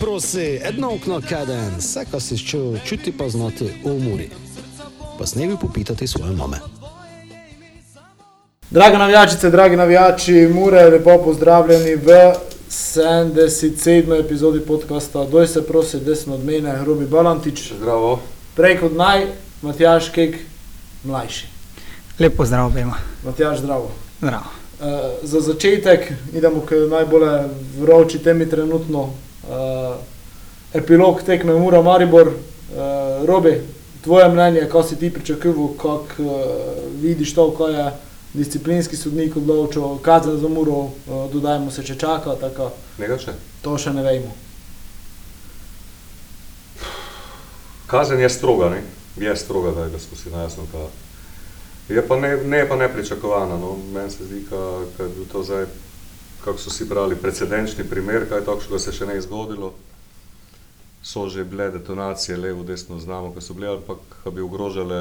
Prosi, edno okno kaden, vse, kar si čutil, čuti pa znati v muri. Pa snevi popitati svoje mame. Drage navijačice, dragi navijači, Mure, lepo pozdravljeni v 77. epizodi podcasta. Doj se prosi, desno od mene, Robi Balantič, Zdravo. prej kot naj, Matjaš Kek, mlajši. Lep pozdrav obema. Matjaš, zdravo. Zdravo. Uh, za začetek idemo k najbolj vroči temi trenutno. Uh, epilog tekme Mura Maribor. Uh, Robi, tvoje mnenje, kaj si ti pričakoval, kako uh, vidiš to, kaj je disciplinski sodnik odločil, kazen za Muro, uh, dodajmo se, če čaka, tako Nekaj še. to še ne vemo. Kazen je stroga, ne? je stroga, da, da smo si najjasno. Pa. Je pa ne, ne pa nepričakovana. No? Meni se zdi, da je bil to zdaj, kako so si brali, precedenčni primer, kaj takšnega se še ne je zgodilo. So že bile detonacije levo, desno, znamo, ko so bile, ampak da bi ogrožale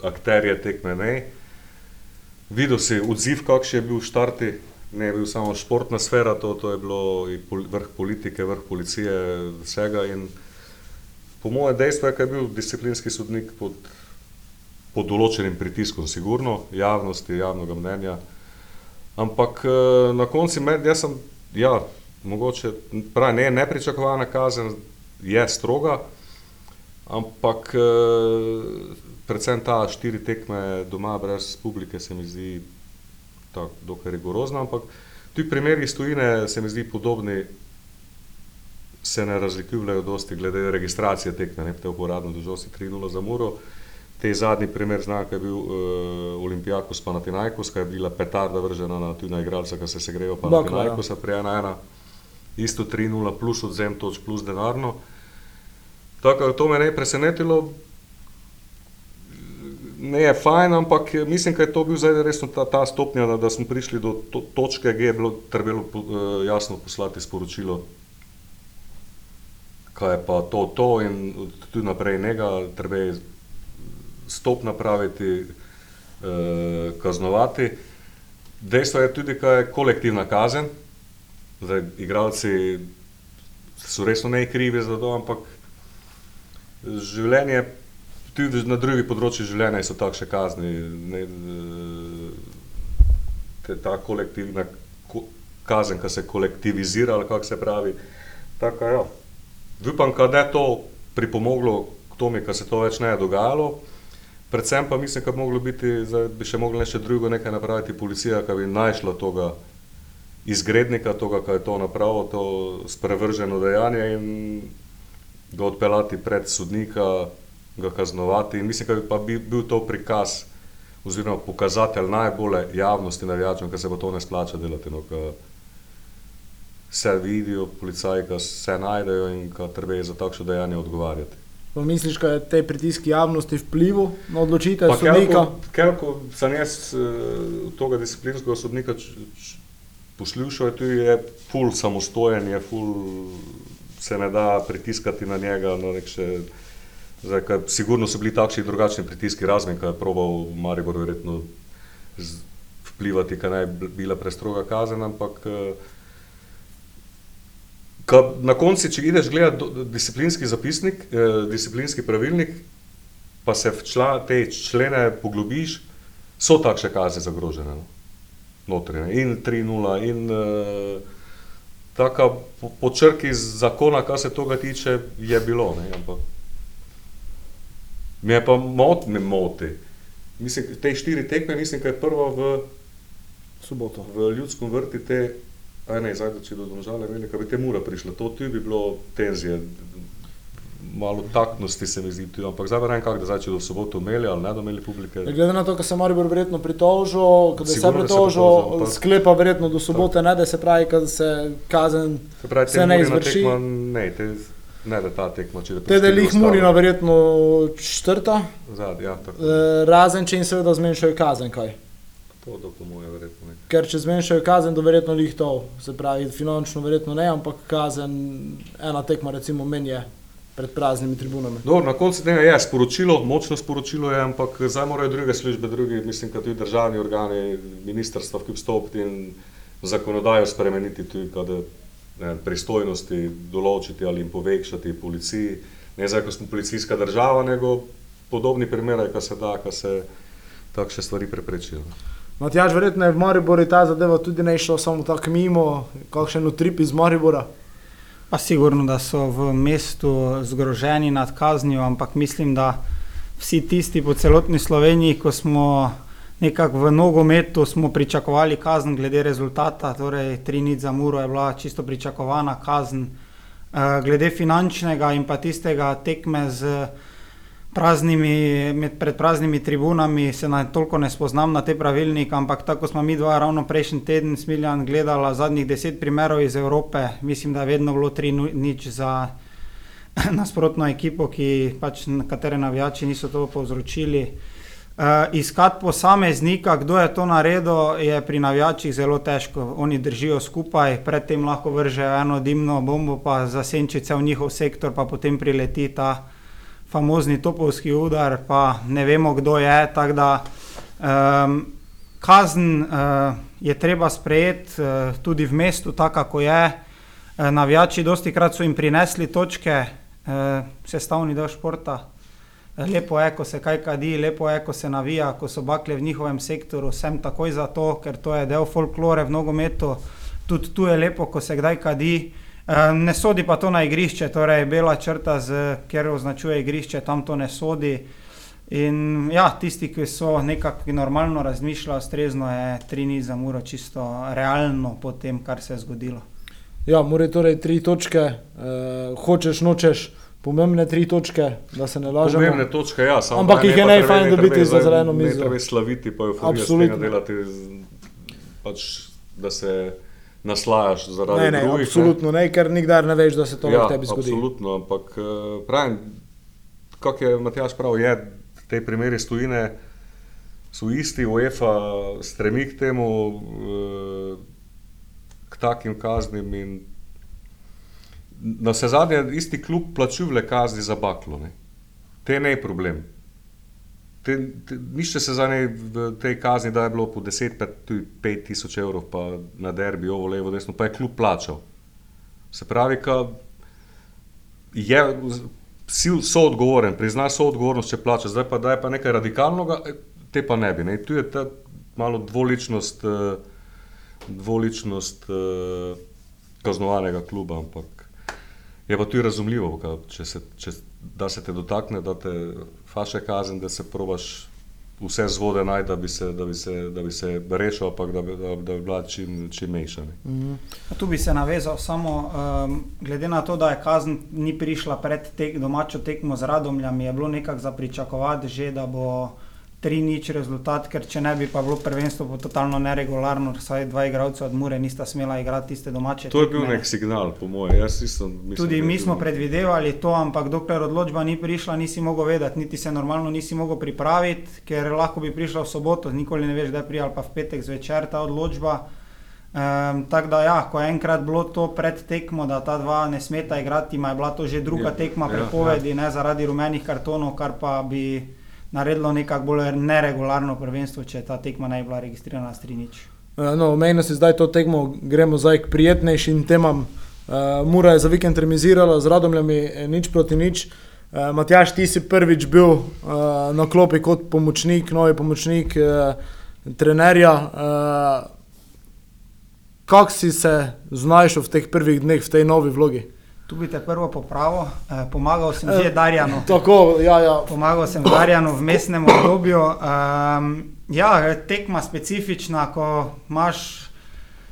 akterje tekme. Ne. Videl si odziv, kakšen je bil v štarti, ne je bil samo športna sfera, to, to je bilo vrh politike, vrh policije, vsega. In po mojem dejstvu je, da je bil disciplinski sodnik pod, pod določenim pritiskom, sigurno, javnosti, javnega mnenja. Ampak eh, na koncu med, jaz sem, ja, mogoče, pravi, ne, nepričakovana kazen je stroga, ampak eh, predvsem ta štiri tekme doma brez publike se mi zdi tako dokaj rigorozna, ampak ti primeri iz tujine se mi zdi podobni, se ne razlikujejo dosti glede registracije tekme, ne, te uporabno dožosti 3-0 za Muro. Te zadnji primer znaka je bil uh, Olimpijakos Panathinaikos, ki je bila petarda vržena na tujna igralca, ki se segrejo Panathinaikosa pri 1-1, isto 3-0 plus odzem toč plus denarno. Tako da to me ne je presenetilo, ne je fajn, ampak mislim, da je to bil zdaj resno ta, ta stopnja, da, da smo prišli do to, točke, kjer je bilo trebalo uh, jasno poslati sporočilo, kaj je pa to, to in tudi naprej njega, treba je stop napraviti, uh, kaznovati. Dejstvo je tudi, da je kolektivna kazen, da igralci so resno ne krivi za to, ampak življenje tudi na drugih področjih življenja so takšne kazni. Ne, te, ta kolektivna ko, kazen, ki se kolektivizira, kako se pravi. Tako, ja. Upam, da je to pripomoglo k tome, da se to več ne je dogajalo. Predvsem pa mislim, da bi moglo biti, da bi še moglo nešto drugo nekaj napraviti policija, ki bi našla toga izgrednika, toga, ki je to napravil, to sprevrženo dejanje in ga odpeljati pred sodnika, ga kaznovati. In mislim, da bi pa bi bil to prikaz oziroma pokazatelj najbolje javnosti navijačem, ker se bo to ne splača delati. No, se vidijo, policaji, ki se najdejo in ki treba za takšno dejanje odgovarjati. Pa misliš, da je te pritiski javnosti vplival na odločitev sodnika? Ker sem jaz uh, tega disciplinskega sodnika poslušal, je tudi je full samostojen, je full, se ne da pritiskati na njega. Na nek še, Zdaj, kaj, sigurno so bili takšni drugačni pritiski, razen kaj je proval Maribor verjetno vplivati, kaj naj bi bila prestroga kazen, ampak ka, na koncu, če ideš gledati disciplinski zapisnik, eh, disciplinski pravilnik, pa se v čla, te člene poglobiš, so takšne kazni zagrožene. No? Notrine. In 3-0, in eh, taka po, po črki zakona, kar se toga tiče, je bilo. Ne? Ampak, Me pa mot, me moti. Mislim, te štiri tekme, mislim, da je prva v soboto. V ljudskem vrti te, aj ne, zdaj, če do domžale imeli, da bi te mura prišla. To tudi bi bilo tenzije, malo taktnosti se mi zdi, tudi, ampak zdaj vem, kako da zdaj, če do soboto imeli ali ne, da imeli publike. Glede na to, da se Maribor verjetno pritožil, da se pritožil, sklepa verjetno do sobote, ne, da se pravi, da se kazen se, pravi, se ne izvrši. Tekma, ne, te, Ne, da ta tekma, če te da jih Murina verjetno četrta. Zad, ja, e, razen, če jim seveda zmanjšajo kazen, kaj? To do po moje verjetno. Ker če zmanjšajo kazen, do verjetno jih to, se pravi, finančno verjetno ne, ampak kazen, ena tekma recimo meni je pred praznimi tribunami. Dobro, na koncu tega je sporočilo, močno sporočilo je, ampak zdaj morajo druge službe, drugi, mislim, kot tudi državni organi, ministrstva, ki vstopiti in zakonodajo spremeniti tudi, kada ne, pristojnosti določiti ali jim povečati policiji. Ne zdaj, ko smo policijska država, nego podobni primeri, ko se da, ko se takšne stvari preprečijo. Matjaž, verjetno je v Mariboru ta zadeva tudi ne šla samo tako mimo, kakšen utrip iz Maribora. Pa sigurno, da so v mestu zgroženi nad kaznijo, ampak mislim, da vsi tisti po celotni Sloveniji, ko smo nekako v nogometu, smo pričakovali kazen glede rezultata, torej tri nič za muro je bila čisto pričakovana kazen. Eh, glede finančnega in pa tistega tekme z praznimi, med, pred praznimi tribunami se na toliko ne spoznam na te pravilnike, ampak tako smo mi dva ravno prejšnji teden s Miljan gledala zadnjih deset primerov iz Evrope, mislim, da je vedno bilo tri nič za nasprotno ekipo, ki pač katere navijači niso to povzročili. Uh, iskati posameznika, kdo je to naredil, je pri navijačih zelo težko. Oni držijo skupaj, predtem lahko vržejo eno dimno bombo, pa zasenči cel njihov sektor, pa potem prileti ta uh, famozni topovski udar, pa ne vemo, kdo je. Da, um, kazen uh, je treba sprejeti uh, tudi v mestu, tako kako je. Uh, navijači, dosti krat so jim prinesli točke, uh, sestavni del športa. Lepo je, ko se kaj kadi, lepo je, ko se navija, ko so bakle v njihovem sektoru, sem takoj za to, ker to je del folklore v nogometu. Tudi tu je lepo, ko se kdaj kadi. Uh, ne sodi pa to na igrišče, torej bela črta, z, kjer označuje igrišče, tam to ne sodi. In ja, tisti, ki so nekako normalno razmišljali, strezno je tri ni za muro, čisto realno po tem, kar se je zgodilo. Ja, mora torej tri točke, eh, hočeš, nočeš. Pomembne tri točke, da se ne lažemo. Pomembne točke, ja, samo ampak jih je najfajn dobiti za zeleno mizo. Ne treba slaviti, pa je v delati, pač, da se naslajaš zaradi ne, ne, drugih. Absolutno ne, ker nikdar ne veš, da se to ja, lahko tebi zgodi. Absolutno, ampak eh, pravim, kako je Matjaš prav, je te primere stojine. So isti, UEFA stremi k temu, eh, k takim kaznim. Na vse zadnje, isti klub plačuje kazni za baklo. Ne. Te ne je problem. Nišče se za ne v tej kazni, da je bilo po 10, pa tudi 5 tisoč evrov, pa na derbi, ovo levo, desno, pa je kljub plačal. Se pravi, da je so odgovoren, prizna so odgovornost, če plača, zdaj pa da je pa nekaj radikalnega, e, te pa ne bi. Ne. Tu je ta malo dvoličnost, e, dvoličnost e, kaznovanega kluba, ampak je pa tudi razumljivo, če se, če, da se te dotakne, da te faše kazen, da se probaš vse zvode najti, da bi se, da bi se, da bi se rešil, ampak da, da, da bi bila čim, čim mejša. Mm -hmm. Tu bi se navezal samo, um, glede na to, da je kazen ni prišla pred tek, domačo tekmo z radomljami, je bilo nekako za pričakovati že, da bo tri nič rezultat, ker če ne bi pa bilo prvenstvo bo totalno neregularno, saj dva igralca od Mure nista smela igrati tiste domače. To je bil nek signal, po mojem. Tudi mi smo predvidevali to, ampak dokler odločba ni prišla, nisi mogel vedeti, niti se normalno nisi mogel pripraviti, ker lahko bi prišla v soboto, nikoli ne veš, da je prijal pa v petek zvečer ta odločba. Um, tako da, ja, ko je enkrat bilo to pred tekmo, da ta dva ne smeta igrati, ima je bila to že druga ja, tekma prepovedi, ja, ja. ne zaradi rumenih kartonov, kar pa bi naredilo nekako bolj neregularno prvenstvo, če ta tekma ne bi bila registrirana s Trinič. Eh, no, Mejno se zdaj to tekmo, gremo zdaj k prijetnejšim temam. Uh, Mura je za vikend remizirala z radomljami, eh, nič proti nič. Uh, Matjaš, ti si prvič bil uh, na klopi kot pomočnik, novi pomočnik uh, trenerja. Uh, Kako si se znašel v teh prvih dneh v tej novi vlogi? Tu bi te prvo popravil, eh, pomagal sem že Darjanu. Tako, ja, ja. Pomagal sem Darjanu v mestnem obdobju. Um, ja, tekma specifična, ko imaš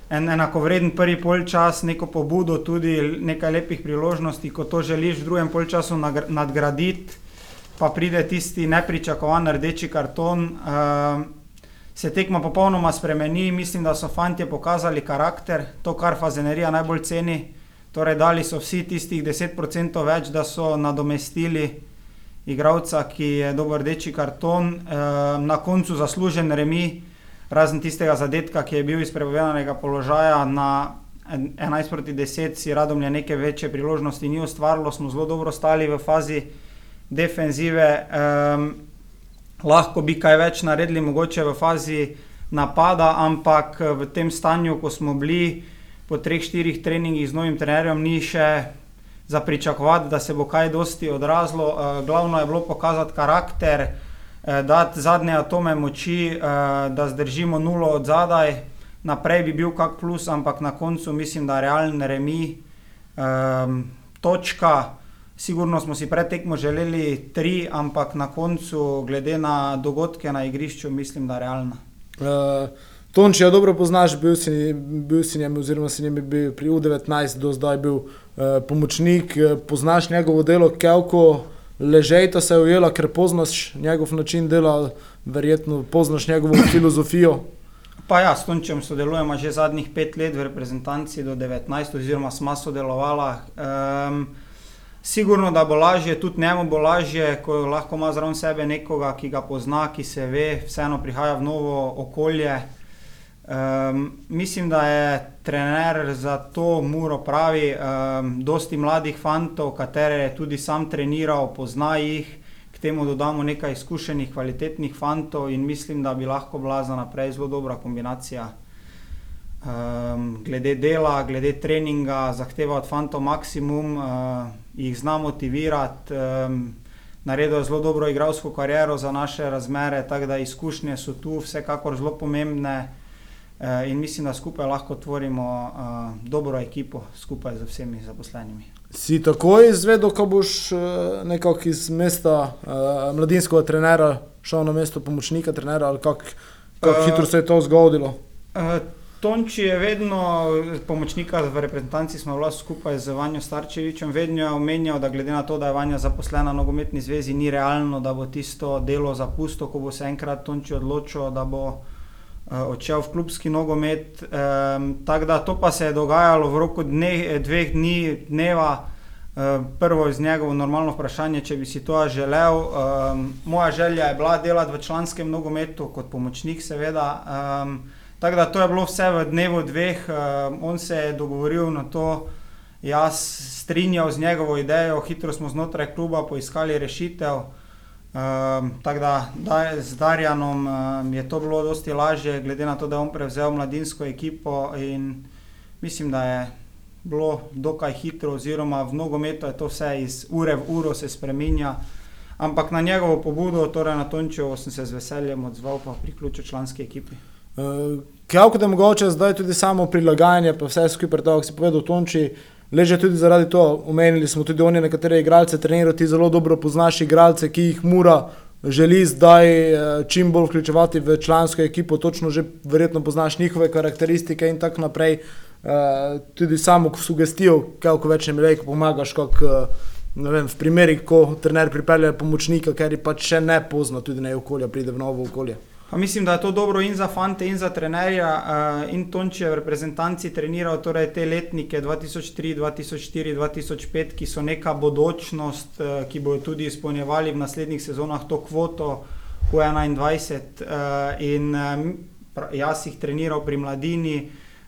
en enakovreden prvi polčas, neko pobudo, tudi nekaj lepih priložnosti, ko to želiš v drugem polčasu nadgraditi, pa pride tisti nepričakovan rdeči karton. Um, Se tekma popolnoma spremeni, mislim, da so fanti pokazali karakter, to, kar fazenerija najbolj ceni, Torej, dali so vsi tistih 10% več, da so nadomestili igralca, ki je dober rdeči karton, e, na koncu zaslužen remi, razen tistega zadetka, ki je bil iz prepovedanega položaja na 11 proti 10, si radom je neke večje priložnosti ni ustvarilo, smo zelo dobro stali v fazi defenzive. E, lahko bi kaj več naredili, mogoče v fazi napada, ampak v tem stanju, ko smo bili po treh, štirih treningih z novim trenerjem ni še za pričakovati, da se bo kaj dosti odrazilo. Uh, glavno je bilo pokazati karakter, uh, dati zadnje atome moči, uh, da zdržimo nulo od zadaj. Naprej bi bil kak plus, ampak na koncu mislim, da je realen remi. Um, točka. Sigurno smo si pred tekmo želeli tri, ampak na koncu, glede na dogodke na igrišču, mislim, da je realna. Uh, Tonči, ja dobro poznaš, bil si, bil si njem, oziroma si njem bil pri U19, do zdaj bil uh, pomočnik, poznaš njegovo delo, kako ležejta se je ujela, ker poznaš njegov način dela, verjetno poznaš njegovo filozofijo. Pa ja, s Tončem sodelujemo že zadnjih pet let v reprezentanci do 19, oziroma smo sodelovali. Um, Sigurno, da bo lažje, tudi njemu bo lažje, ko lahko ima zraven sebe nekoga, ki ga pozna, ki se ve, vseeno prihaja v novo okolje. Um, mislim, da je trener za to muro pravi. Um, dosti mladih fantov, katere je tudi sam treniral, pozna jih, k temu dodamo nekaj izkušenih, kvalitetnih fantov in mislim, da bi lahko bila za naprej zelo dobra kombinacija. Um, glede dela, glede treninga, zahteva od fantov maksimum, uh, jih zna motivirati. Um, naredil je zelo dobro igralsko kariero za naše razmere, tako da izkušnje so tu vsekakor zelo pomembne. Uh, in mislim, da skupaj lahko tvorimo uh, dobro ekipo, skupaj z vsemi zaposlenimi. Si takoj izvedel, ko boš uh, nekako iz mesta uh, mladinskega trenera šel na mesto pomočnika trenera, ali kako kak uh, hitro se je to zgodilo? Uh, Tonči je vedno, pomočnika v reprezentanci smo vlast skupaj z Vanjo Starčevičem, vedno je omenjal, da glede na to, da je Vanja zaposlena na nogometni zvezi, ni realno, da bo tisto delo zapustil, ko bo se enkrat Tonči odločil, da bo uh, odšel v klubski nogomet. Um, Tako da to pa se je dogajalo v roku dne, dveh dni, dneva. Uh, prvo iz njegovo normalno vprašanje, če bi si to želel. Um, moja želja je bila delati v članskem nogometu, kot pomočnik, seveda. Um, Tako da to je bilo vse v dnevu dveh, uh, on se je dogovoril na to, jaz strinjal z njegovo idejo, hitro smo znotraj kluba poiskali rešitev. Um, tako da, da z Darjanom um, je to bilo dosti lažje, glede na to, da je on prevzel mladinsko ekipo in mislim, da je bilo dokaj hitro, oziroma v nogometu je to vse iz ure v uro se spreminja. Ampak na njegovo pobudo, torej na Tončevo, sem se z veseljem odzval pa priključil članski ekipi. Uh, Kako da je mogoče zdaj tudi samo prilagajanje, pa vse skupaj, tako si povedal, Tonči, leže tudi zaradi tega. Omenili smo tudi oni, nekatere igralce, trenirati zelo dobro poznaš igralce, ki jih mora želi zdaj eh, čim bolj vključevati v člansko ekipo, točno že verjetno poznaš njihove karakteristike in tako naprej. Uh, tudi samo sugestijo, kako več ne mi pomagaš, kot uh, v primerih, ko trener pripelje pomočnika, ker je pač še ne pozno, tudi ne okolje, pride v novo okolje. Pa mislim, da je to dobro in za fante, in za trenerja. Uh, in Tonči je v reprezentanci treniral torej te letnike 2003, 2004, 2005, ki so neka bodočnost, uh, ki bojo tudi izpolnjevali v naslednjih sezonah to kvoto v 21. Uh, in um, jaz jih treniral pri mladini.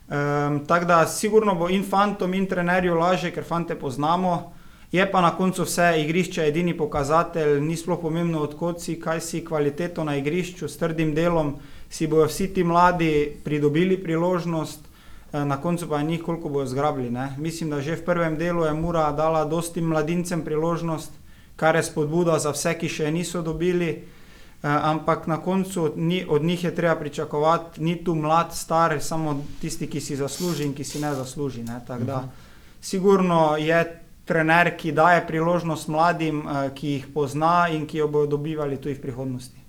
Um, Tako da sigurno bo in fantom, in trenerju lažje, ker fante poznamo. Je pa na koncu vse igrišče edini pokazatelj, ni sploh pomembno, odkot si, kaj si kvaliteto na igrišču, s trdim delom si bojo vsi ti mladi pridobili priložnost, eh, na koncu pa je njih koliko bojo zgrabili. Ne? Mislim, da že v prvem delu je Mura dala dosti mladincem priložnost, kar je spodbuda za vse, ki še niso dobili, eh, ampak na koncu ni, od njih je treba pričakovati, ni tu mlad, star, samo tisti, ki si zasluži in ki si ne zasluži. Ne? Tako da mhm. sigurno je trener, ki daje priložnost mladim, uh, ki jih pozna in ki jo bodo dobivali tudi v prihodnosti.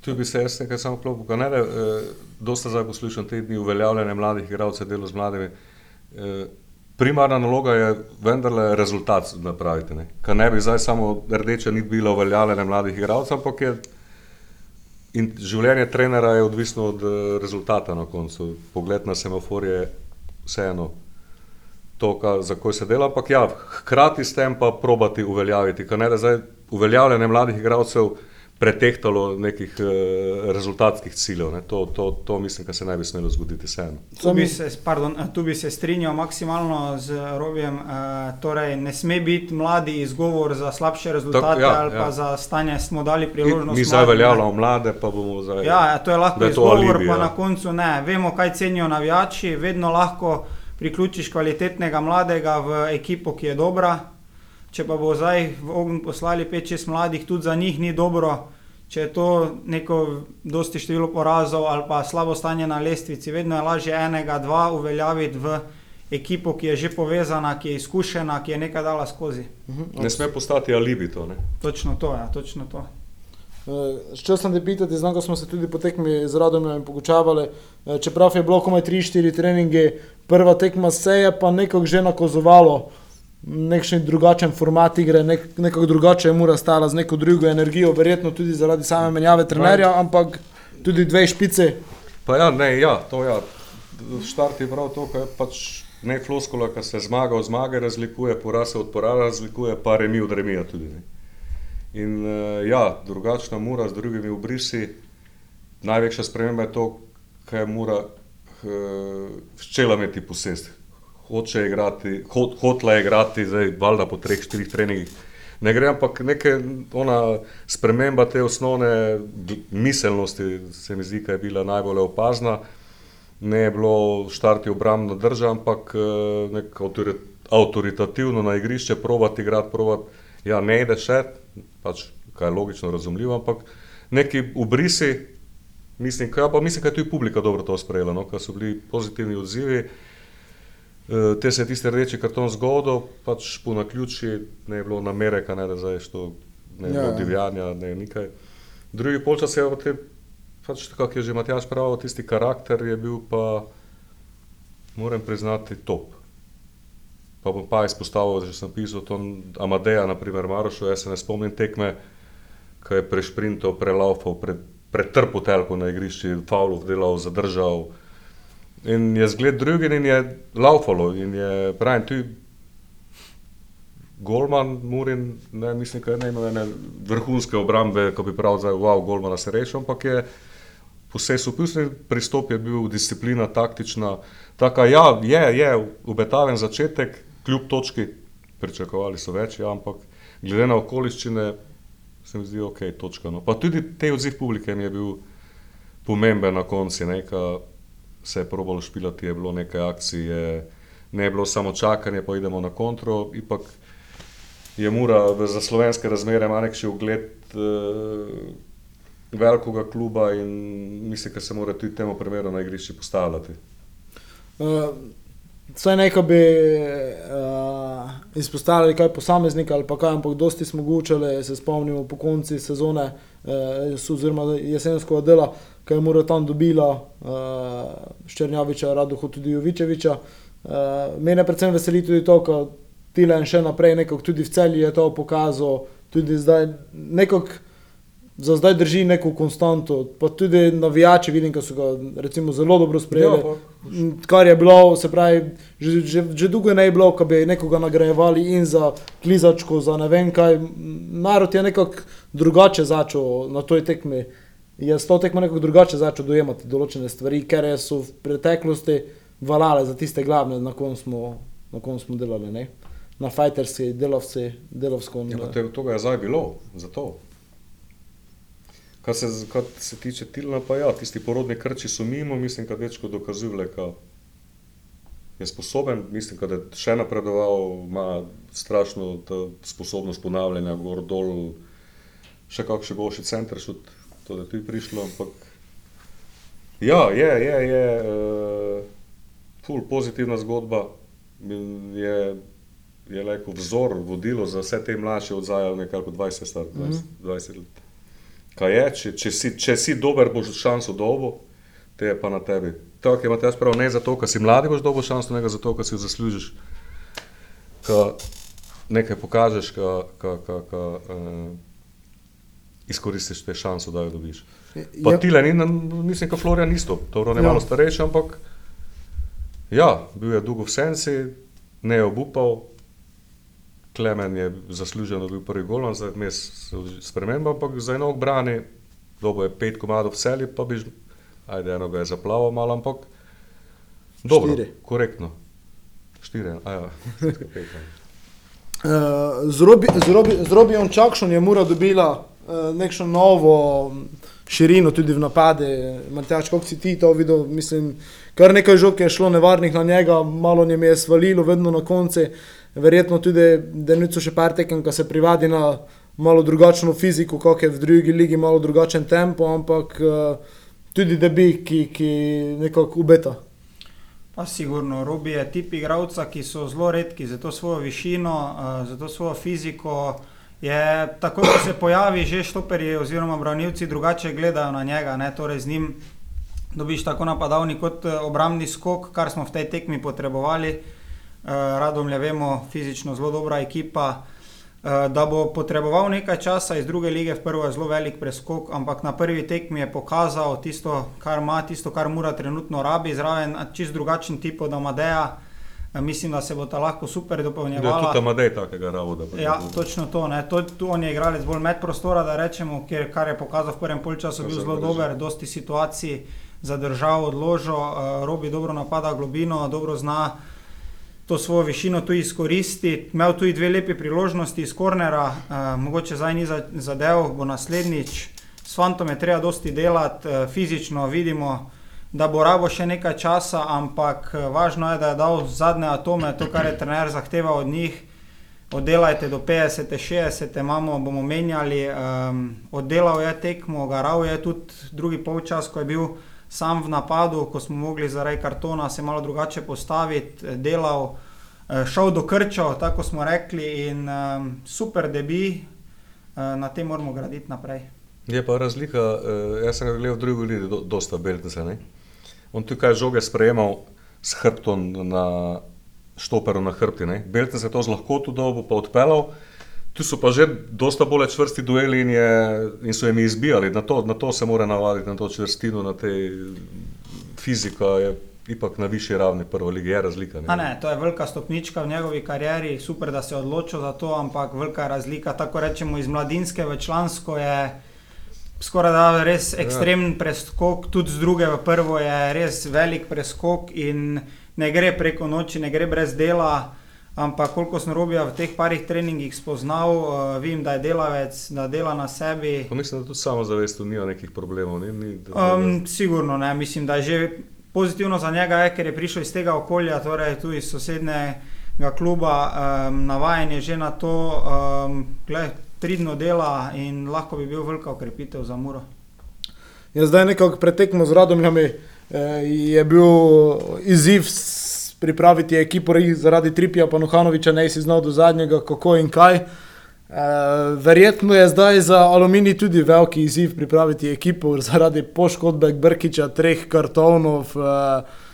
Tu bi se jaz nekaj samo klopil, kaj ne, eh, dosta zdaj poslušam te dni uveljavljene mladih igralcev, delo z mladimi. Eh, primarna naloga je vendarle rezultat napraviti, ne. Kaj ne bi zdaj samo rdeča nit bila uveljavljene mladih igralcev, ampak je in življenje trenera je odvisno od eh, rezultata na koncu. Pogled na semafor je vseeno to, kar, za kaj se dela, ampak ja, hkrati s tem pa probati uveljaviti, kar ne da zdaj uveljavljanje mladih igralcev pretehtalo nekih uh, rezultatskih ciljev. Ne. To, to, to mislim, da se ne bi smelo zgoditi vseeno. Tu bi se, pardon, tu bi se strinjal maksimalno z Robijem. Uh, torej, ne sme biti mladi izgovor za slabše rezultate tak, ja, ali pa ja. za stanje, smo dali priložnost. Mi zdaj veljavljamo mlade, pa bomo zdaj. Ja, to je lahko izgovor, alibi, pa ja. na koncu ne. Vemo, kaj cenijo navijači, vedno lahko priključiš kvalitetnega mladega v ekipo, ki je dobra. Če pa bo zdaj v ogen poslali 5-6 mladih, tudi za njih ni dobro. Če je to neko dosti število porazov ali pa slabo stanje na lestvici, vedno je lažje enega, dva uveljaviti v ekipo, ki je že povezana, ki je izkušena, ki je nekaj dala skozi. Ne sme postati alibi to. Ne? Točno to, ja, točno to. Če sem te pitati, znam, ko smo se tudi po tekmi z Radomljem pogučavali, eh, čeprav je bilo komaj 3-4 treninge, prva tekma se je pa nekako že nakazovalo, nekšen drugačen format igre, nek, nekako drugače je mura stala z neko drugo energijo, verjetno tudi zaradi same menjave trenerja, ampak tudi dve špice. Pa ja, ne, ja, to ja. Štart je prav to, kar je pač ne floskola, ki se zmaga od zmage razlikuje, poraz se od poraza razlikuje, pa remi od remija tudi. Ne. In uh, ja, drugačna mura z drugimi obrisi, največja sprememba je to, kaj mura uh, ščela imeti posest. Hoče igrati, hot, hotla je igrati, zdaj valjda po treh, štirih treningih. Ne gre, ampak neka sprememba te osnovne miselnosti, se mi zdi, da je bila najbolj opazna. Ne je bilo štarti obrambno drža, ampak nek avtoritativno na igrišče, provati igrati, provati. Ja, ne ide še, pač, kaj je logično razumljivo, ampak neki ubrisi, mislim, kaj, pa mislim, da je tudi publika dobro to sprejela, no, ker so bili pozitivni odzivi. Eh, te se je tiste rdeči karton zgodil, pač po naključju ne je bilo namere, ne da zdaj što, ne je bilo ja, ja. divjanja, ne nekaj. Drugi polčas je te, pač kako je že Matjaš pravil, tisti karakter je bil pa, moram priznati, top. Pa bom pa izpostavil, da sem pisal to Amadeja, naprimer Marošo, jaz se ne spomnim tekme, ko je prešprintal, prelaufal, pre, pretrpel telko na igrišči, faulov delal, zadržal, In je zgled drugi in je laufalo in je pravim, tu Golman, Murin, ne mislim, da ne ima ene vrhunske obrambe, ko bi prav zdaj, wow, Golmana se rešil, ampak je vse supusni pristop je bil disciplina, taktična, taka, ja, je, je, obetaven začetek, kljub točki, pričakovali so več, ja, ampak glede na okoliščine, se mi zdi, ok, točka. No. Pa tudi te odziv publike mi je bil pomemben na konci, nekaj, se je probalo špilati, je bilo nekaj akcij, je, ne je bilo samo čakanje, pa idemo na kontro. Ipak je mura za slovenske razmere, ima nek še ugled uh, velikega kluba in mislim, da se mora tudi temu primeru na igrišču postavljati. Uh, Vse nekaj bi uh, izpostavili, kaj posameznika ali pa kaj, ampak dosti smo gučali, se spomnimo po konci sezone, uh, oziroma jesenskega dela, kaj je mora tam dobila uh, Ščernjaviča, Raduhu tudi Jovičeviča. Uh, mene predvsem veseli tudi to, da Tilen še naprej nekako tudi v celju je to pokazal, tudi zdaj nekako za zdaj drži neko konstanto. Pa tudi navijači vidim, da so ga recimo, zelo dobro sprejeli. Ja, kar je bilo, se pravi, že, že, že dolgo ne je bilo, da bi nekoga nagrajevali in za klizačko, za ne vem kaj. Narod je nekako drugače začel na toj tekmi. Je s to tekmo nekako drugače začel dojemati določene stvari, ker so v preteklosti valale za tiste glavne, na kom smo, na kom smo delali. Ne? Na fajterski, delovci, delovsko. Ja, to je zdaj bilo, zato. Kar se, kar se tiče Tilna, pa ja, tisti porodni krči so mimo, mislim, da večko dokazuje, da je sposoben, mislim, da je še napredoval, ima strašno sposobnost ponavljanja, gor dol, še kakšen boljši center, šut, to je tudi prišlo, ampak ja, je, je, je, uh, ful pozitivna zgodba, je, je leko vzor, vodilo za vse te mlajše odzajajo nekako 20 star, 20, mm -hmm. 20 let kaj je, če, če, si, če si dober, boš šanso dobo, te je pa na tebi. Tako je, imaš prav, ne zato, ker si mladi, boš dobo šanso, ne zato, ker si jo zaslužiš. Ka nekaj pokažeš, ka, ka, ka, uh, izkoristiš te šanso, da jo dobiš. Pa ti le, ni, mislim, da Florian isto, to je malo starejši, ampak ja, bil je dolgo v senci, ne je obupal, Klemen je zasluženo bil prvi gol, zdaj je sprememba, ampak za eno obrani, dobo je pet komadov vseli, pa bi, ajde, eno ga je zaplaval malo, ampak dobro, Štiri. korektno. Štiri, aja, pet. Uh, z Robijem Čakšom je mora dobila uh, uh, nekšno novo širino tudi v napade. Matjač, kako si ti to videl? Mislim, kar nekaj žog je šlo nevarnih na njega, malo njem je svalilo, vedno na koncu. Verjetno tudi, da niso še par tekem, ki se privadi na malo drugačno fiziko, kot je v drugi ligi, malo drugačen tempo, ampak uh, tudi debi, ki, ki nekako ubeta. Pa sigurno, Robi je tip igralca, ki so zelo redki za to svojo višino, uh, za to svojo fiziko. Je tako, ko se pojavi, že štoperji oziroma branilci drugače gledajo na njega. Ne? Torej, z njim dobiš tako napadalni kot obrambni skok, kar smo v tej tekmi potrebovali. Radom le vemo, fizično zelo dobra ekipa. Uh, da bo potreboval nekaj časa iz druge lige, v prvo je zelo velik preskok, ampak na prvi tekmi je pokazal tisto, kar ima, tisto, kar mora trenutno rabi, zraven čist drugačen tip od Amadeja. Uh, mislim, da se bo ta lahko super dopolnjevala. Ja, tudi Amadej takega ravo, da bo. Ja, točno to. To, tu on je igralec bolj med prostora, da rečemo, ker, kar je pokazal v prvem polčasu, bil zelo dober, dosti situacij zadržal, odložil, uh, Robi dobro napada globino, dobro zna to svojo višino tu izkoristiti. Imel tudi dve lepi priložnosti iz kornera, uh, mogoče zdaj ni zadev, bo naslednjič. S fantom je treba dosti delati, uh, fizično vidimo, da bo rabo še nekaj časa, ampak uh, važno je, da je dal zadnje atome, to, kar je trener zahteval od njih. Oddelajte do 50, 60, imamo, bomo menjali. Um, oddelal je tekmo, garal je tudi drugi polčas, ko je bil sam v napadu, ko smo mogli zaradi kartona se malo drugače postaviti, delal, eh, šel do krča, tako smo rekli, in um, super debi, uh, na tem moramo graditi naprej. Je pa razlika, jaz sem gledal v drugi ligi, do, dosta Beltese. On tukaj žoge sprejemal s hrbtom na štoperu na hrbti. Beltese je to z lahkoto dobo pa odpeljal. Tu so pa že dosta bolj čvrsti dueli in, je, in so jim izbijali. Na to, na to se mora navaditi, na to čvrstino, na te fiziko. Je ipak na višji ravni prve lige, je razlika. Ne? Ne, to je velika stopnička v njegovi karieri, super, da se je odločil za to, ampak velika razlika, tako rečemo, iz mladinske v člansko je. Skoraj da je res ja. ekstremen preskok, tudi z druge v prvo je res velik preskok in ne gre preko noči, ne gre brez dela. Ampak koliko sem robija v teh parih treningih spoznal, uh, vem, da je delavec, da dela na sebi. Pa mislim, da tudi samo zavest, ni nekih problemov. Ni, ni, da, da, um, sigurno ne, mislim, da je že pozitivno za njega, je, ker je prišel iz tega okolja, torej tudi iz sosednjega kluba, um, navajen je že na to, um, gled, pridno dela in lahko bi bil velika okrepitev za Muro. Ja, zdaj nekako pretekmo z radomljami eh, je bil izziv pripraviti ekipo zaradi Tripija, pa Nuhanoviča, ne si znal do zadnjega, kako in kaj. E, verjetno je zdaj za Aluminij tudi veliki izziv pripraviti ekipo zaradi poškodbe Brkiča, treh kartonov. E,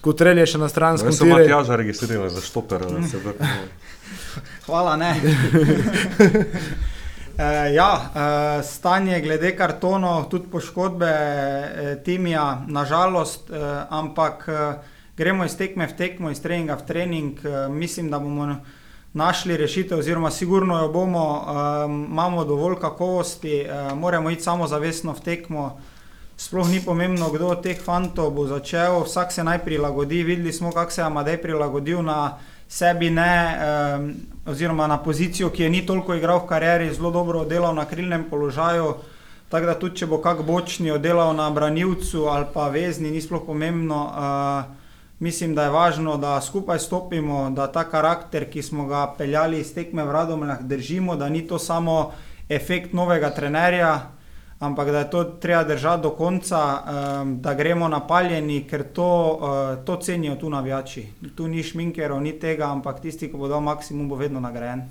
Kot relje še na stranskem terenu. Samo Matjaža registrirali za štoper. Hvala, ne. E, ja, e, stanje glede kartonov, tudi poškodbe e, Timija, nažalost, e, ampak e, gremo iz tekme v tekmo, iz treninga v trening. Uh, mislim, da bomo našli rešitev, oziroma sigurno jo bomo, um, imamo dovolj kakovosti, uh, moramo iti samo zavestno v tekmo. Sploh ni pomembno, kdo od teh fantov bo začel, vsak se naj prilagodi. Videli smo, kako se je Amadej prilagodil na sebi, ne, um, oziroma na pozicijo, ki je ni toliko igral v karieri, zelo dobro delal na krilnem položaju. Tako da tudi, če bo kak bočni oddelal na branilcu ali pa vezni, ni sploh pomembno. Uh, Mislim, da je važno, da skupaj stopimo, da ta karakter, ki smo ga peljali iz tekme v Radomljah, držimo, da ni to samo efekt novega trenerja, ampak da je to treba držati do konca, um, da gremo napaljeni, ker to, uh, to cenijo tu navijači. Tu ni šminkerov, ni tega, ampak tisti, ki bo dal maksimum, bo vedno nagrajen.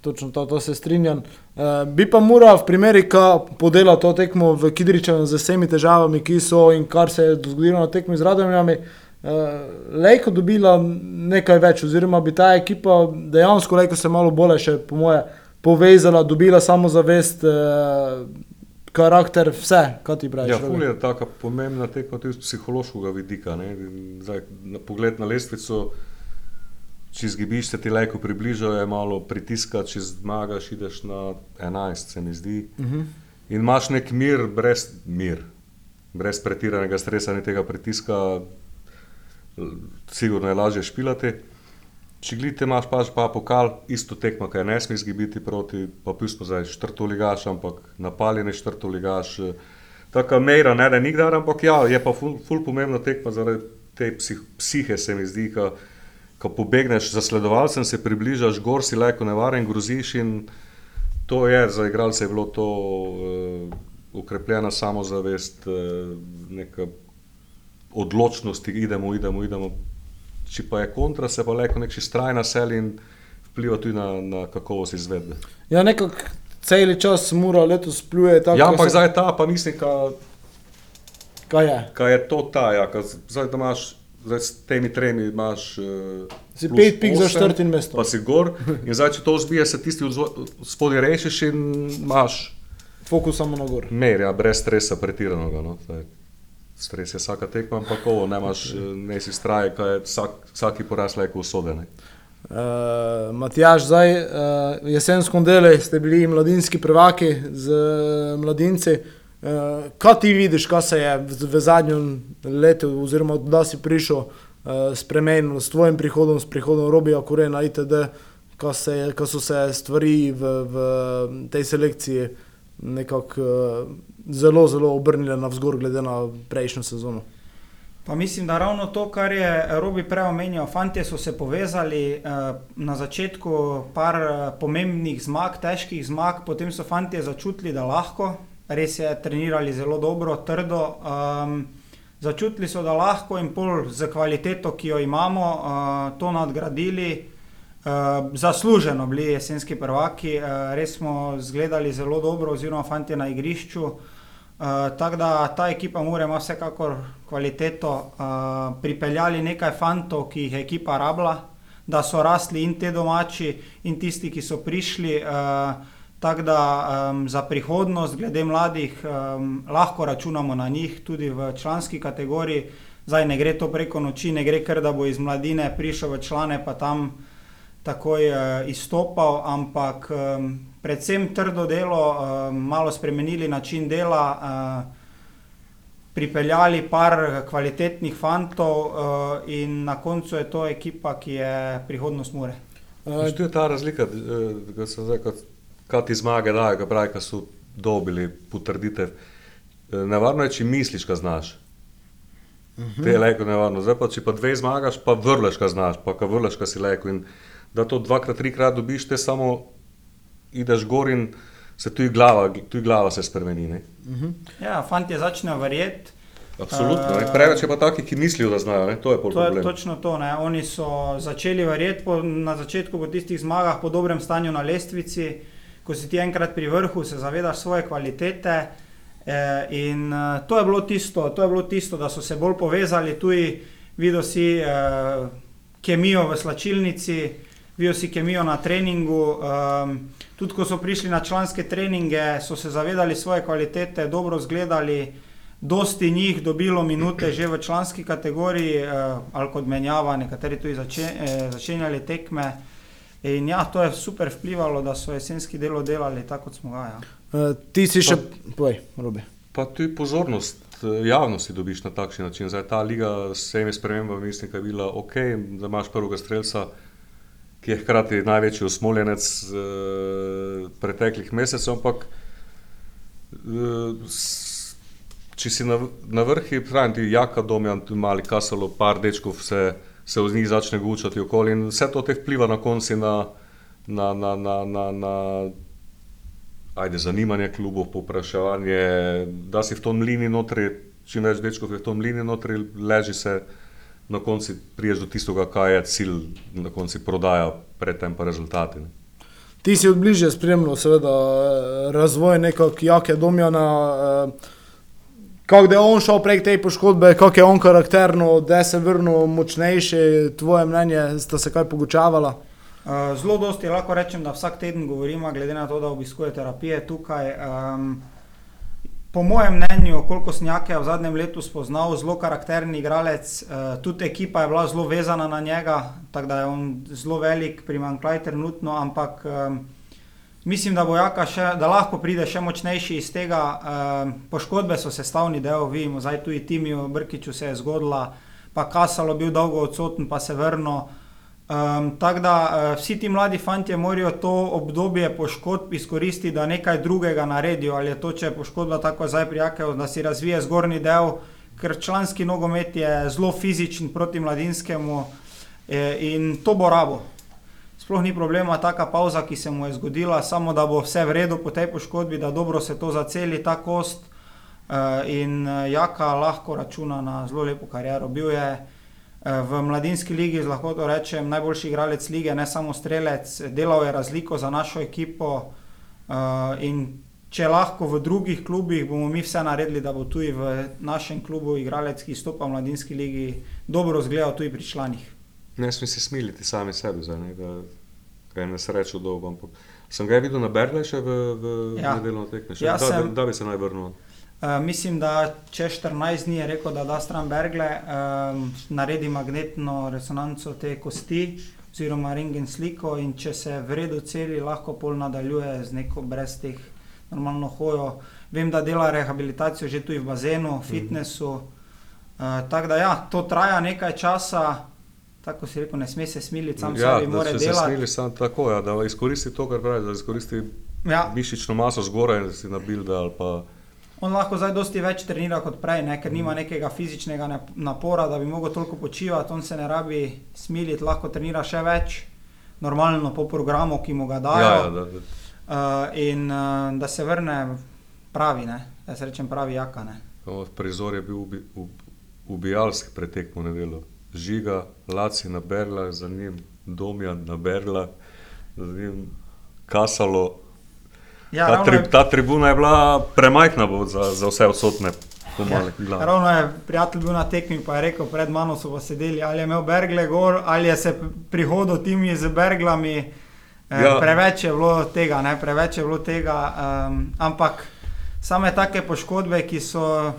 Točno to, to se strinjam. Uh, bi pa moral v primeri, ko podela to tekmo v Kidričevu z vsemi težavami, ki so in kar se je zgodilo na tekmi z Radomljami, Lejko dobila nekaj več, oziroma bi ta ekipa dejansko Lejko se malo bolje, še, po moje, povezala, dobila samozavest, uh, karakter, vse, kaj ti praviš. Ja, fulje je tako pomembna tekma tudi z psihološkega vidika. Zdaj, na pogled na lestvico, če zgibiš, se ti Lejko približa, je malo pritiska, če zmagaš, ideš na 11, se mi zdi. Uh mhm. -huh. In imaš nek mir, brez mir. Brez pretiranega stresa in tega pritiska, sigurno je lažje špilati. če glite, imaš pač pa pokal, isto tekmo, kaj ne smeš biti proti, pa pustimo zdaj četrtoligaš, ampak napaljene četrtoligaš. Taka mera, ne da nikdar, ampak ja, je pa ful, ful pomembna tekma zaradi te psih, psihe, se mi zdi, ka, ko pobegneš za sledovalcem, se približaš, gor si lajko nevaren, groziš in to je, za igralce je bilo to uh, ukrepljena samozavest, uh, neka odločnost, idemo, idemo, idemo. Če pa je kontra, se pa lajko nek straj naseli in vpliva tudi na, na kakovost izvedbe. Ja, nekako cel čas mora letos pluje tako. Ja, ampak se... zdaj ta, pa mislim, ka, kaj je. Kaj je to ta, ja, zdaj da imaš. Zdaj, s temi tremi imaš. Uh, si pet pik za četrtim mestom. Pa si gor. In zdaj, če to zbije, se tisti spodaj rešiš in imaš. Fokus samo na gor. Merja, brez stresa, pretiranega. No? Stres je vsaka tekma, ampak ovo, ne imaš, eh, ne si straj, kaj je vsak, vsaki poraz lajko usodene. Uh, Matjaž, zdaj uh, jesensko delo ste bili mladinski prvaki z uh, mladinci. Uh, kaj ti vidiš, kaj se je v, v zadnjem letu, oziroma da si prišel uh, spremenil s tvojim prihodom, s prihodom Robija Kurena, itd., kaj, se, kaj so se stvari v, v tej selekciji nekako uh, zelo, zelo obrnile na vzgor, glede na prejšnjo sezono. Pa mislim, da ravno to, kar je Robi prej omenjal, fanti so se povezali eh, na začetku, par eh, pomembnih zmag, težkih zmag, potem so fanti začutili, da lahko, res je, trenirali zelo dobro, trdo. Um, začutili so, da lahko in pol z kvaliteto, ki jo imamo, uh, to nadgradili. Uh, zasluženo bili jesenski prvaki, uh, res smo izgledali zelo dobro, oziroma fanti na igrišču. Uh, Uh, Tako da ta ekipa mora ima vsekakor kvaliteto, uh, pripeljali nekaj fantov, ki jih je ekipa rabila, da so rasli in te domači, in tisti, ki so prišli. Uh, Tako da um, za prihodnost, glede mladih, um, lahko računamo na njih, tudi v članski kategoriji. Zdaj ne gre to preko noči, ne gre kar da bo iz mladine prišel v člane, pa tam takoj uh, izstopal, ampak predvsem trdo delo, uh, malo spremenili način dela, uh, pripeljali par kvalitetnih fantov uh, in na koncu je to ekipa, ki je prihodnost more. Uh, to je ta razlika, da se zdaj, kaj ti zmage dajo, kaj pravi, kaj so dobili potrditev. Nevarno je, če misliš, kaj znaš. Mhm. Te je leko nevarno. Zdaj pa, če pa dve zmagaš, pa vrleš, kaj znaš, pa kaj vrleš, kaj si leko. In da to dvakrat, trikrat dobiš, te samo ideš gor in se tu glava, tu glava se spremeni. Uh mhm. -huh. Ja, fanti začnejo verjeti. Absolutno. Uh, Preveč je pa taki, ki mislijo, da znajo. Ne? To je to problem. Je točno to. Ne? Oni so začeli verjeti po, na začetku po tistih zmagah, po dobrem stanju na lestvici. Ko si ti enkrat pri vrhu, se zavedaš svoje kvalitete. Eh, in eh, to je bilo tisto, to je bilo tisto, da so se bolj povezali, tudi videl si eh, kemijo v slačilnici, videl si kemijo na treningu. Eh, tudi ko so prišli na članske treninge, so se zavedali svoje kvalitete, dobro zgledali, dosti njih dobilo minute že v članski kategoriji, eh, ali kot menjava, nekateri tudi zače, eh, začenjali tekme. In ja, to je super vplivalo, da so jesenski delo delali tako, kot smo ga. Ja. Uh, ti si še, povej, robe. Pa tudi pozornost eh, javnosti dobiš na takšen način. Zdaj ta liga s vsemi spremembami, mislim, da je bila ok, da imaš prvega streljca ki je hkrati največji usmoljenec uh, preteklih mesecev, ampak uh, če si na, na vrhu, pravim ti, jaka domjan, tu mali kasalo, par dečkov se, se v njih začne gučati okoli in vse to te vpliva na konci na, na, na, na, na, na ajde, zanimanje klubov, popraševanje, da si v tom mlini notri, čim več dečkov je v tom mlini notri, leži se na koncu priješ do tistega, kaj je cilj, na koncu prodaja, predtem pa rezultati. Ne. Ti si odbližje spremljal, seveda, razvoj nekega jake domjana. Eh, kako je on šel prek te poškodbe, kako je on karakterno, da se je vrnil močnejši, tvoje mnenje, sta se kaj pogučavala? Eh, zelo dosti lahko rečem, da vsak teden govorimo, glede na to, da obiskuje terapije tukaj. Um, Po mojem mnenju, koliko snjake je v zadnjem letu spoznal, zelo karakterni igralec, uh, tudi ekipa je bila zelo vezana na njega, tako da je on zelo velik, primankljaj trenutno, ampak um, mislim, da, še, da lahko pride še močnejši iz tega. Um, poškodbe so sestavni del, vidimo, zdaj tudi Timijo Brkiču se je zgodila, pa Kasalo bil dolgo odsoten, pa se vrnil. Um, Tako da uh, vsi ti mladi fanti morajo to obdobje poškodb izkoristiti, da nekaj drugega naredijo. Ali je to, če je poškodba tako zdaj prijakev, da si razvije zgornji del, ker članski nogomet je zelo fizičen proti mladinskemu eh, in to bo rabo. Sploh ni problema taka pauza, ki se mu je zgodila, samo da bo vse v redu po tej poškodbi, da dobro se to zaceli, ta kost. Uh, in uh, Jaka lahko računa na zelo lepo kariero. Bil je v mladinski ligi, lahko to rečem, najboljši igralec lige, ne samo strelec, delal je razliko za našo ekipo. Uh, in če lahko v drugih klubih, bomo mi vse naredili, da bo tudi v našem klubu igralec, ki stopa v mladinski ligi, dobro zgledal tudi pri članih. Ne smem se smiliti sami sebi, zdaj, ne, da ga je nesrečo dolgo. Ampak sem ga videl na Berle še v, v Ja. nedeljno tekme, še Ja, da, sem- da, da bi se naj vrnil. Uh, mislim, da če 14 dni je rekel, da da stran Bergle, um, naredi magnetno resonanco te kosti, oziroma rengen sliko, in če se v redu celi, lahko pol nadaljuje z neko brez teh normalno hojo. Vem, da dela rehabilitacijo že tu v bazenu, fitnessu. Uh, tako da ja, to traja nekaj časa. Tako si rekel, ne sme se smiliti, sam ja, sebi da mora če se delati. smili sam tako, ja, da izkoristi to, kar pravi, da izkoristi Ja, mišično maso zgoraj, da si nabilda ali pa On lahko zdaj dosti več trenira kot prej, ne? ker nima nekega fizičnega ne- napora, da bi mogel toliko počivati, on se ne rabi smiliti, lahko trenira še več, normalno po programu, ki mu ga dajo. ja, ja, da, da, Uh, in uh, da se vrne pravi, ne? jaz rečem pravi jaka. Ne? O, Prizor je bil ubi, ub, ubijalski pretek v nedeljo. Žiga, Laci na Berla, za njim Domjan na Berla, za njim Kasalo. Ja, ta, tri, je- ta tribuna je bila premajhna bo za, za vse odsotne. glavah. Ravno je prijatelj bil na tekmi, pa je rekel, pred mano so pa sedeli, ali je imel Bergle gor, ali je se prihodil timi z Berglami. Eh, Ja. Preveč je bilo tega, ne? preveč je bilo tega. Um, ampak same take poškodbe, ki so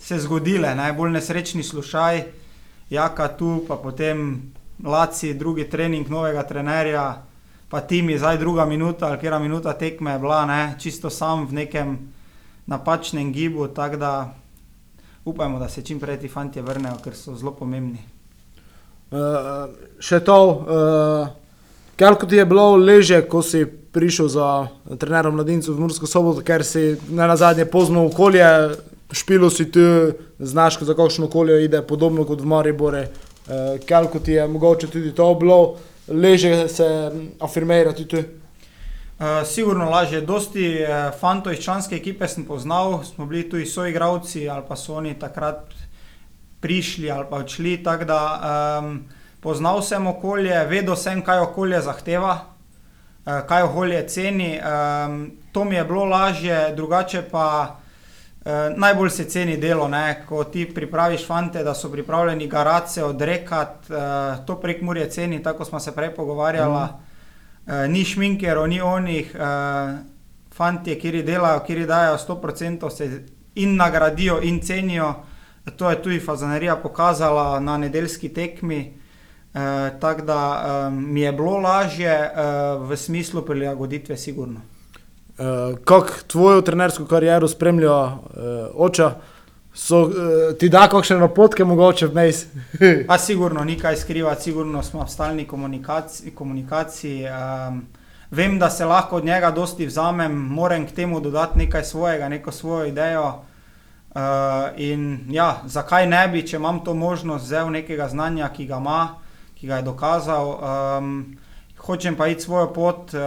se zgodile, najbolj nesrečni slučaj, jaka tu, pa potem Laci, drugi trening novega trenerja, pa timi, zdaj druga minuta ali kera minuta tekme je bila, ne? čisto sam v nekem napačnem gibu, tako da upajmo, da se čim prej ti fanti vrnejo, ker so zelo pomembni. Uh, še to, uh, koliko ti je bilo leže, ko si prišel za trenerom mladincev v Mursko soboto, ker si na zadnje pozno okolje, špilo si tu, znaš, za kakšno okolje ide, podobno kot v Maribore. Uh, koliko ti je mogoče tudi to bilo, leže se afirmirati tu. Uh, sigurno lažje, dosti uh, fantov iz članske ekipe sem poznal, smo bili tudi soigravci ali pa so oni takrat prišli ali pa odšli, tako da um, poznal sem okolje, vedel sem, kaj okolje zahteva, uh, kaj okolje ceni. Um, to mi je bilo lažje, drugače pa najbolj se ceni delo, ne? ko ti pripraviš fante, da so pripravljeni garace odrekati, uh, to prek Murje ceni, tako smo se prej pogovarjali. Mm. Uh, ni šminkerov, ni onih, uh, fanti, ki delajo, ki dajo 100%, se in nagradijo, in cenijo. To je tudi fazanerija pokazala na nedeljski tekmi. Uh, Tako da um, mi je bilo lažje uh, v smislu prilagoditve, sigurno. Uh, kako tvojo trenersko kariero spremlja uh, oče? So, uh, ti da kakšne napotke mogoče vmes? Pa sigurno ni kaj skrivati, sigurno smo v stalni komunikaciji. komunikaciji um, vem, da se lahko od njega dosti vzamem, moram k temu dodati nekaj svojega, neko svojo idejo. Uh, in ja, zakaj ne bi, če imam to možnost, vzel nekega znanja, ki ga ima, ki ga je dokazal. Um, hočem pa iti svojo pot, uh,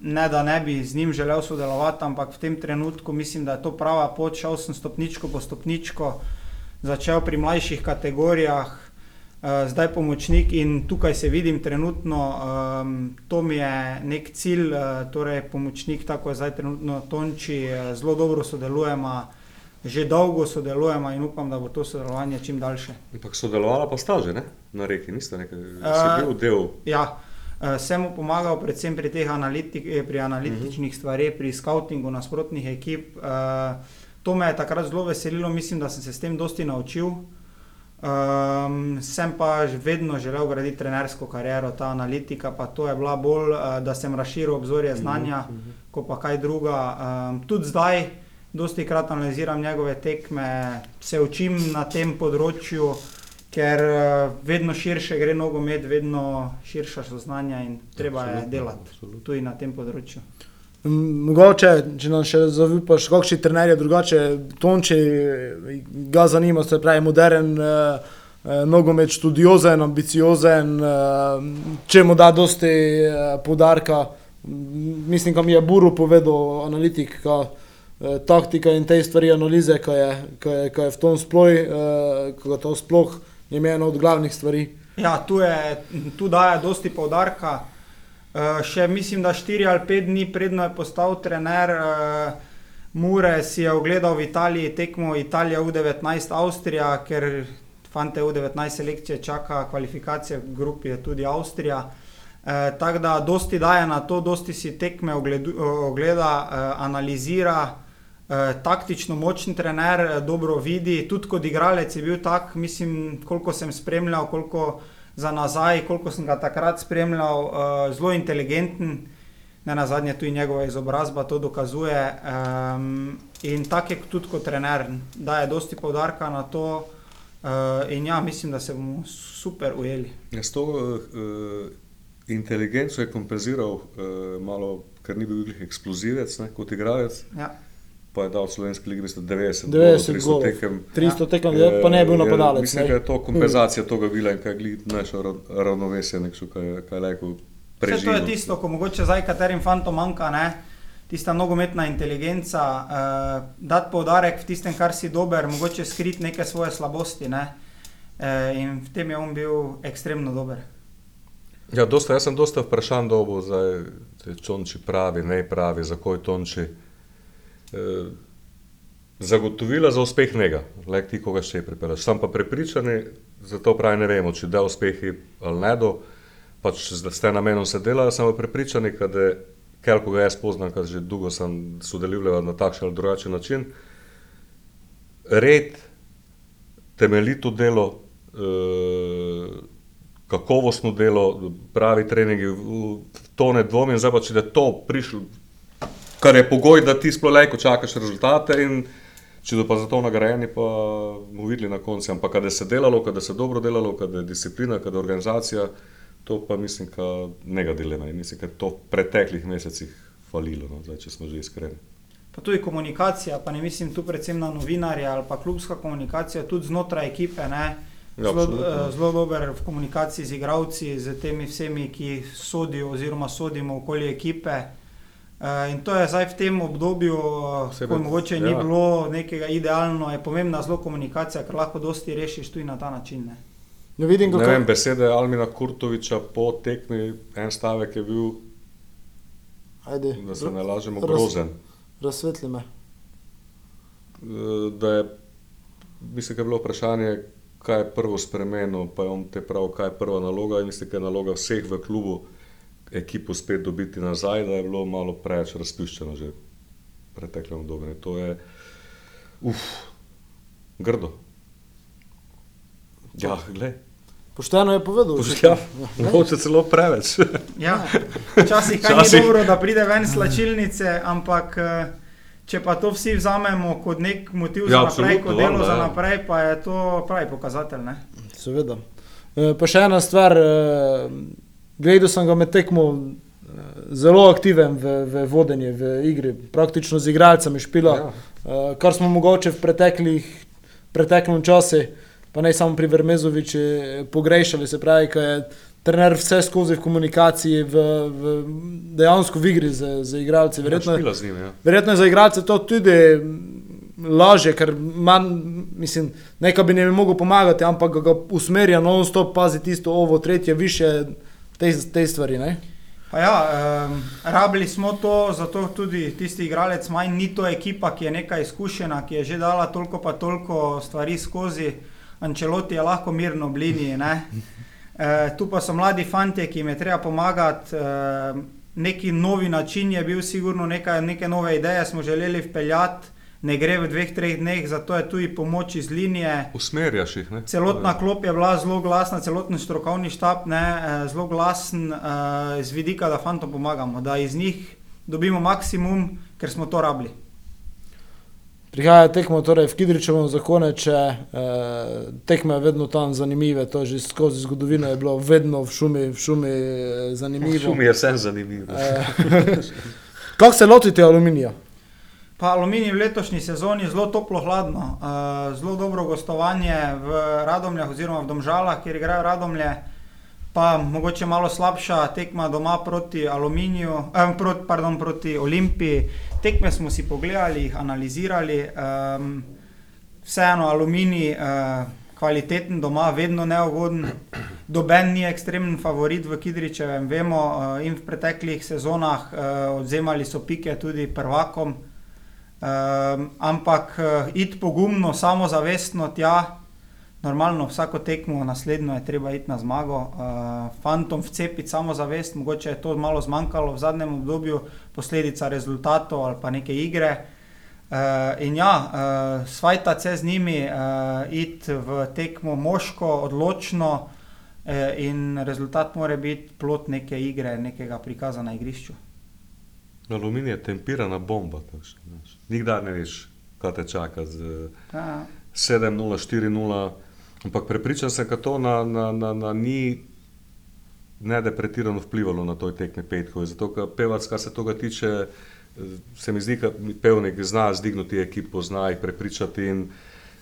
ne da ne bi z njim želel sodelovati, ampak v tem trenutku mislim, da je to prava pot. Šel sem stopničko po stopničko, začel pri mlajših kategorijah, uh, zdaj pomočnik in tukaj se vidim trenutno. Um, to mi je nek cilj, uh, torej pomočnik, tako je zdaj trenutno Tonči, zelo dobro sodelujemo. Že dolgo sodelujemo in upam, da bo to sodelovanje čim daljše. Ampak sodelovala pa sta že, ne? Na reki, niste nekaj, Eh, si bil del. Ja, uh, sem mu pomagal predvsem pri teh analitik, eh, pri analitičnih stvareh, pri skautingu nasprotnih ekip. Uh, to me je takrat zelo veselilo, mislim, da sem se s tem dosti naučil. Um, sem pa vedno želel graditi trenersko kariero, ta analitika, pa to je bila bolj, uh, da sem razširil obzorje znanja, kot pa kaj druga. Um, tudi zdaj, dosti krat analiziram njegove tekme, se učim na tem področju ker uh, vedno širše gre nogomet, vedno širša so znanja in treba je Absolutno, delati absolutno. tudi na tem področju. Mogoče, če nam še zaupaš, kakšni trenerji drugače, Tonči ga zanima, se pravi, modern eh, eh, nogomet, študiozen, ambiciozen, eh, če mu da dosti eh, poudarka. M, Mislim, kam je Buru povedal, analitik, ka, eh, taktika in te stvari analize, ki je, ka je, ka je v tom sploh, eh, ka to sploh je ena od glavnih stvari. Ja, tu, je, tu daje dosti poudarka. Uh, še mislim, da 4 ali 5 dni predno je postal trener uh, Mure, si je ogledal v Italiji tekmo Italija U19 Avstrija, ker fante U19 selekcije čaka kvalifikacije, v grupi je tudi Avstrija. Uh, Tako da dosti daje na to, dosti si tekme ogledu, ogleda, uh, analizira. Uh, taktično močen trener, eh, dobro vidi, tudi kot igralec je bil tak, mislim, koliko sem spremljal, koliko za nazaj, koliko sem ga takrat spremljal, uh, zelo inteligenten, ne na zadnje tudi njegova izobrazba to dokazuje. Um, in tak je tudi kot trener, daje dosti poudarka na to. Uh, in ja, mislim, da se bomo super ujeli. Ja, s to uh, inteligenco je kompenziral uh, malo, ker ni bil glih eksplozivec ne, kot igralec, Ja. Pa je dal v slovenski ligi mislim, 90, 90 300 golov. tekem. 300 tekem, ja. pa ne je bil Eh, napadalec. Mislim, da je to kompenzacija tega bila in kaj je našo ra- ravnovesje, nekšo, kaj, je- kaj lajko Vse to je tisto, ko mogoče zdaj katerim fantom manjka, ne? tista nogometna inteligenca, uh, dati poudarek v tistem, kar si dober, mogoče skriti neke svoje slabosti. Ne? Uh, in v tem je on bil ekstremno dober. Ja, dosta, jaz sem dosta vprašanj dobil, zdaj, če Čonči pravi, ne pravi, zakaj Tonči. E, zagotovila za uspeh njega, le ti, koga še pripelješ. Sam pa prepričan, zato pravi ne vemo, če da uspehi ali ne do, pač s tem namenom se dela, sem pa prepričan, da ker ko ga jaz poznam, ker že dolgo sem sodeloval na takšen ali drugačen način, red, temeljito delo, e, kakovostno delo, pravi treningi, v to ne dvomim, zdaj pa če je to prišlo, kar je pogoj, da ti sploh lajko čakaš rezultate in če so pa za to nagrajeni, pa bomo videli na koncu. Ampak kada se delalo, kada se dobro delalo, kada je disciplina, kada je organizacija, to pa mislim, da ne ga dilema in mislim, da je to v preteklih mesecih falilo, no, zdaj, če smo že iskreni. Pa tudi komunikacija, pa ne mislim tu predvsem na novinarje ali pa klubska komunikacija, tudi znotraj ekipe. Ne? Ja, Zelo, eh, zelo dober v komunikaciji z igravci, z temi vsemi, ki sodijo oziroma sodimo okoli ekipe. Eh, In to je zdaj v tem obdobju, eh, Saj ko mogoče ni ja. bilo nekega idealno, je pomembna zelo komunikacija, ker lahko dosti rešiš tudi na ta način. Ne? Ne vidim, Ne kako vem, besede Almina Kurtoviča po tekmi, en stavek je bil, Ajde, da se ne lažemo, Raz- grozen. razsvetli me. Eh, Da je, mislim, da je bilo vprašanje, kaj je prvo spremenil, pa je on te prav, kaj je prva naloga in mislim, da je naloga vseh v klubu ekipo spet dobiti nazaj, da je bilo malo preveč razpiščeno že v preteklem obdobju. To je, uf, grdo. Ja, gled. Pošteno je povedal. Ja, mogoče celo preveč. Ja, včasih kaj ni dobro, da pride ven slačilnice, ampak eh, če pa to vsi vzamemo kot nek motiv za Ja, naprej, absolutno, kot delo valjda, za ja. naprej, pa je to pravi pokazatelj. Ne? Seveda. E, Pa še ena stvar, e, gledal sem ga med tekmo, e, zelo aktiven v, v vodenju, v igri, praktično z igralcem špila, Ja. ja. kar smo mogoče v preteklih, preteklem času, pa ne samo pri Vermezoviči, pogrešali, se pravi, ko je trener vse skozi v komunikaciji, v, v, dejansko v igri z, z igralci. Verjetno, Špila z njim, ja. Verjetno je za igralce to tudi mm, lažje, ker manj, mislim, nekaj bi jim mogel pomagati, ampak ga usmerja non-stop, pazi tisto, ovo, tretje, više, te, te stvari. Ne? Pa ja, um, rabili smo to, zato tudi tisti igralec manj ni to ekipa, ki je nekaj izkušena, ki je že dala toliko pa toliko stvari skozi. Ančeloti je lahko mirno v liniji. ne. E, tu pa so mladi fanti, ki jim je treba pomagati. E, neki novi način je bil, sigurno nekaj, neke nove ideje smo želeli vpeljati, ne gre v dveh, treh dneh, zato je tudi pomoč iz linije. Usmerjaš jih. Ne? Celotna klop je bila zelo glasna, celoten strokovni štab ne, eh, zelo glasen eh, z vidika, da fantom pomagamo, da iz njih dobimo maksimum, ker smo to rabili. Prihaja tekmo torej v Kidričevo zakoneče, eh, tekme vedno tam zanimive, to že skozi zgodovino je bilo vedno v šumi, v šumi eh, zanimivo. Šum je vsem zanimiv. Eh, Kako se lotite aluminija? Pa aluminij v letošnji sezoni zelo toplo, hladno, uh, zelo dobro gostovanje v Radomljah oziroma v Domžalah, kjer igrajo Radomlje, pa mogoče malo slabša tekma doma proti Aluminiju, eh, proti, pardon, proti Olimpiji. Tekme smo si pogledali, jih analizirali. Um, vseeno aluminij, uh, kvaliteten doma, vedno neugoden. Doben ni ekstremen favorit v Kidričevem, vemo, uh, in v preteklih sezonah uh, odzemali so pike tudi prvakom. Um, ampak uh, iti pogumno, samozavestno tja, normalno vsako tekmo, naslednjo je treba iti na zmago. Uh, fantom vcepiti samozavest, mogoče je to malo zmanjkalo v zadnjem obdobju, posledica rezultatov ali pa neke igre. Uh, in ja, uh, svajta se z njimi, uh, iti v tekmo moško, odločno, uh, in rezultat mora biti plot neke igre, nekega prikaza na igrišču. Aluminij je tempirana bomba. takšna, znaš. Nikdar ne veš, kaj te čaka z Ja. 7-0, 4-0. Ampak prepričan sem, da to na, na, na, na ni ne da pretirano vplivalo na to tekme petkov. Zato, ker pevac, kar se tega tiče, eh, se mi zdi, da pevnik zna zdignuti ekipo, zna jih prepričati. In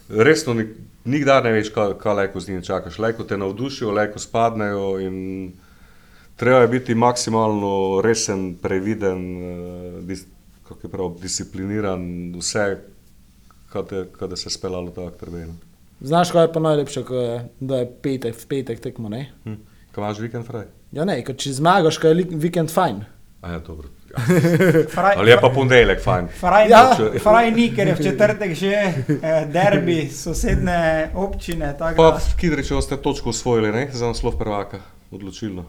resno, ni- nikdar ne veš, kaj, kaj lahko z njimi čakaš. Lahko te navdušijo, lahko spadnejo. in Treba je biti maksimalno resen, previden, eh, dis, kako je prav, discipliniran, vse, kar te- kar da se speljalo tako terenu. Znaš, kaj je pa najlepše, ko je, da je petek, v petek tekmo, ne? Hm. Kaj imaš vikend fraj? Ja, ne, ker če zmagaš, kaj je vikend fajn. A je dobro. Ja. Fraj, Ali je pa ponedeljek fajn? Fraj, Ja. ja. fraj ni, ker je v četrtek že eh, derbi sosedne občine. Pa Kidričevo ste točko osvojili, ne? Za naslov prvaka, odločilno,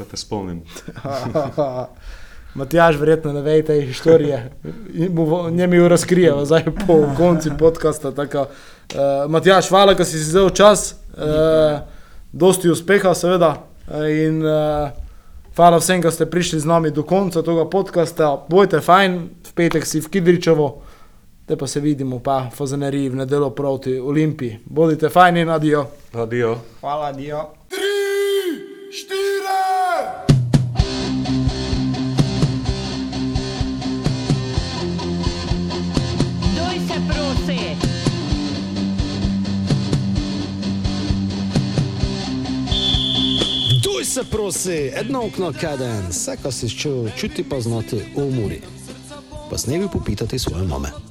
kaj te spomnim. Matjaž, verjetno ne ve te historije, njemi jo razkrijeva zdaj po koncu podcasta. Tako, uh, Matjaž, hvala, da si si vzel čas, uh, dosti uspeha, seveda. In uh, hvala vsem, ki ste prišli z nami do konca tega podcasta. Bojte fajn, v petek si v Kidričevo, te pa se vidimo pa v Fazaneriji v nedeljo proti Olimpiji. Bodite fajn in adijo. Adijo. Hvala, Dio. Doj prosi. Duj se prosi, edno okno kaden, vse, kar si čutil, čuti pa znati umori. Pa s nebi popitati svoje mame.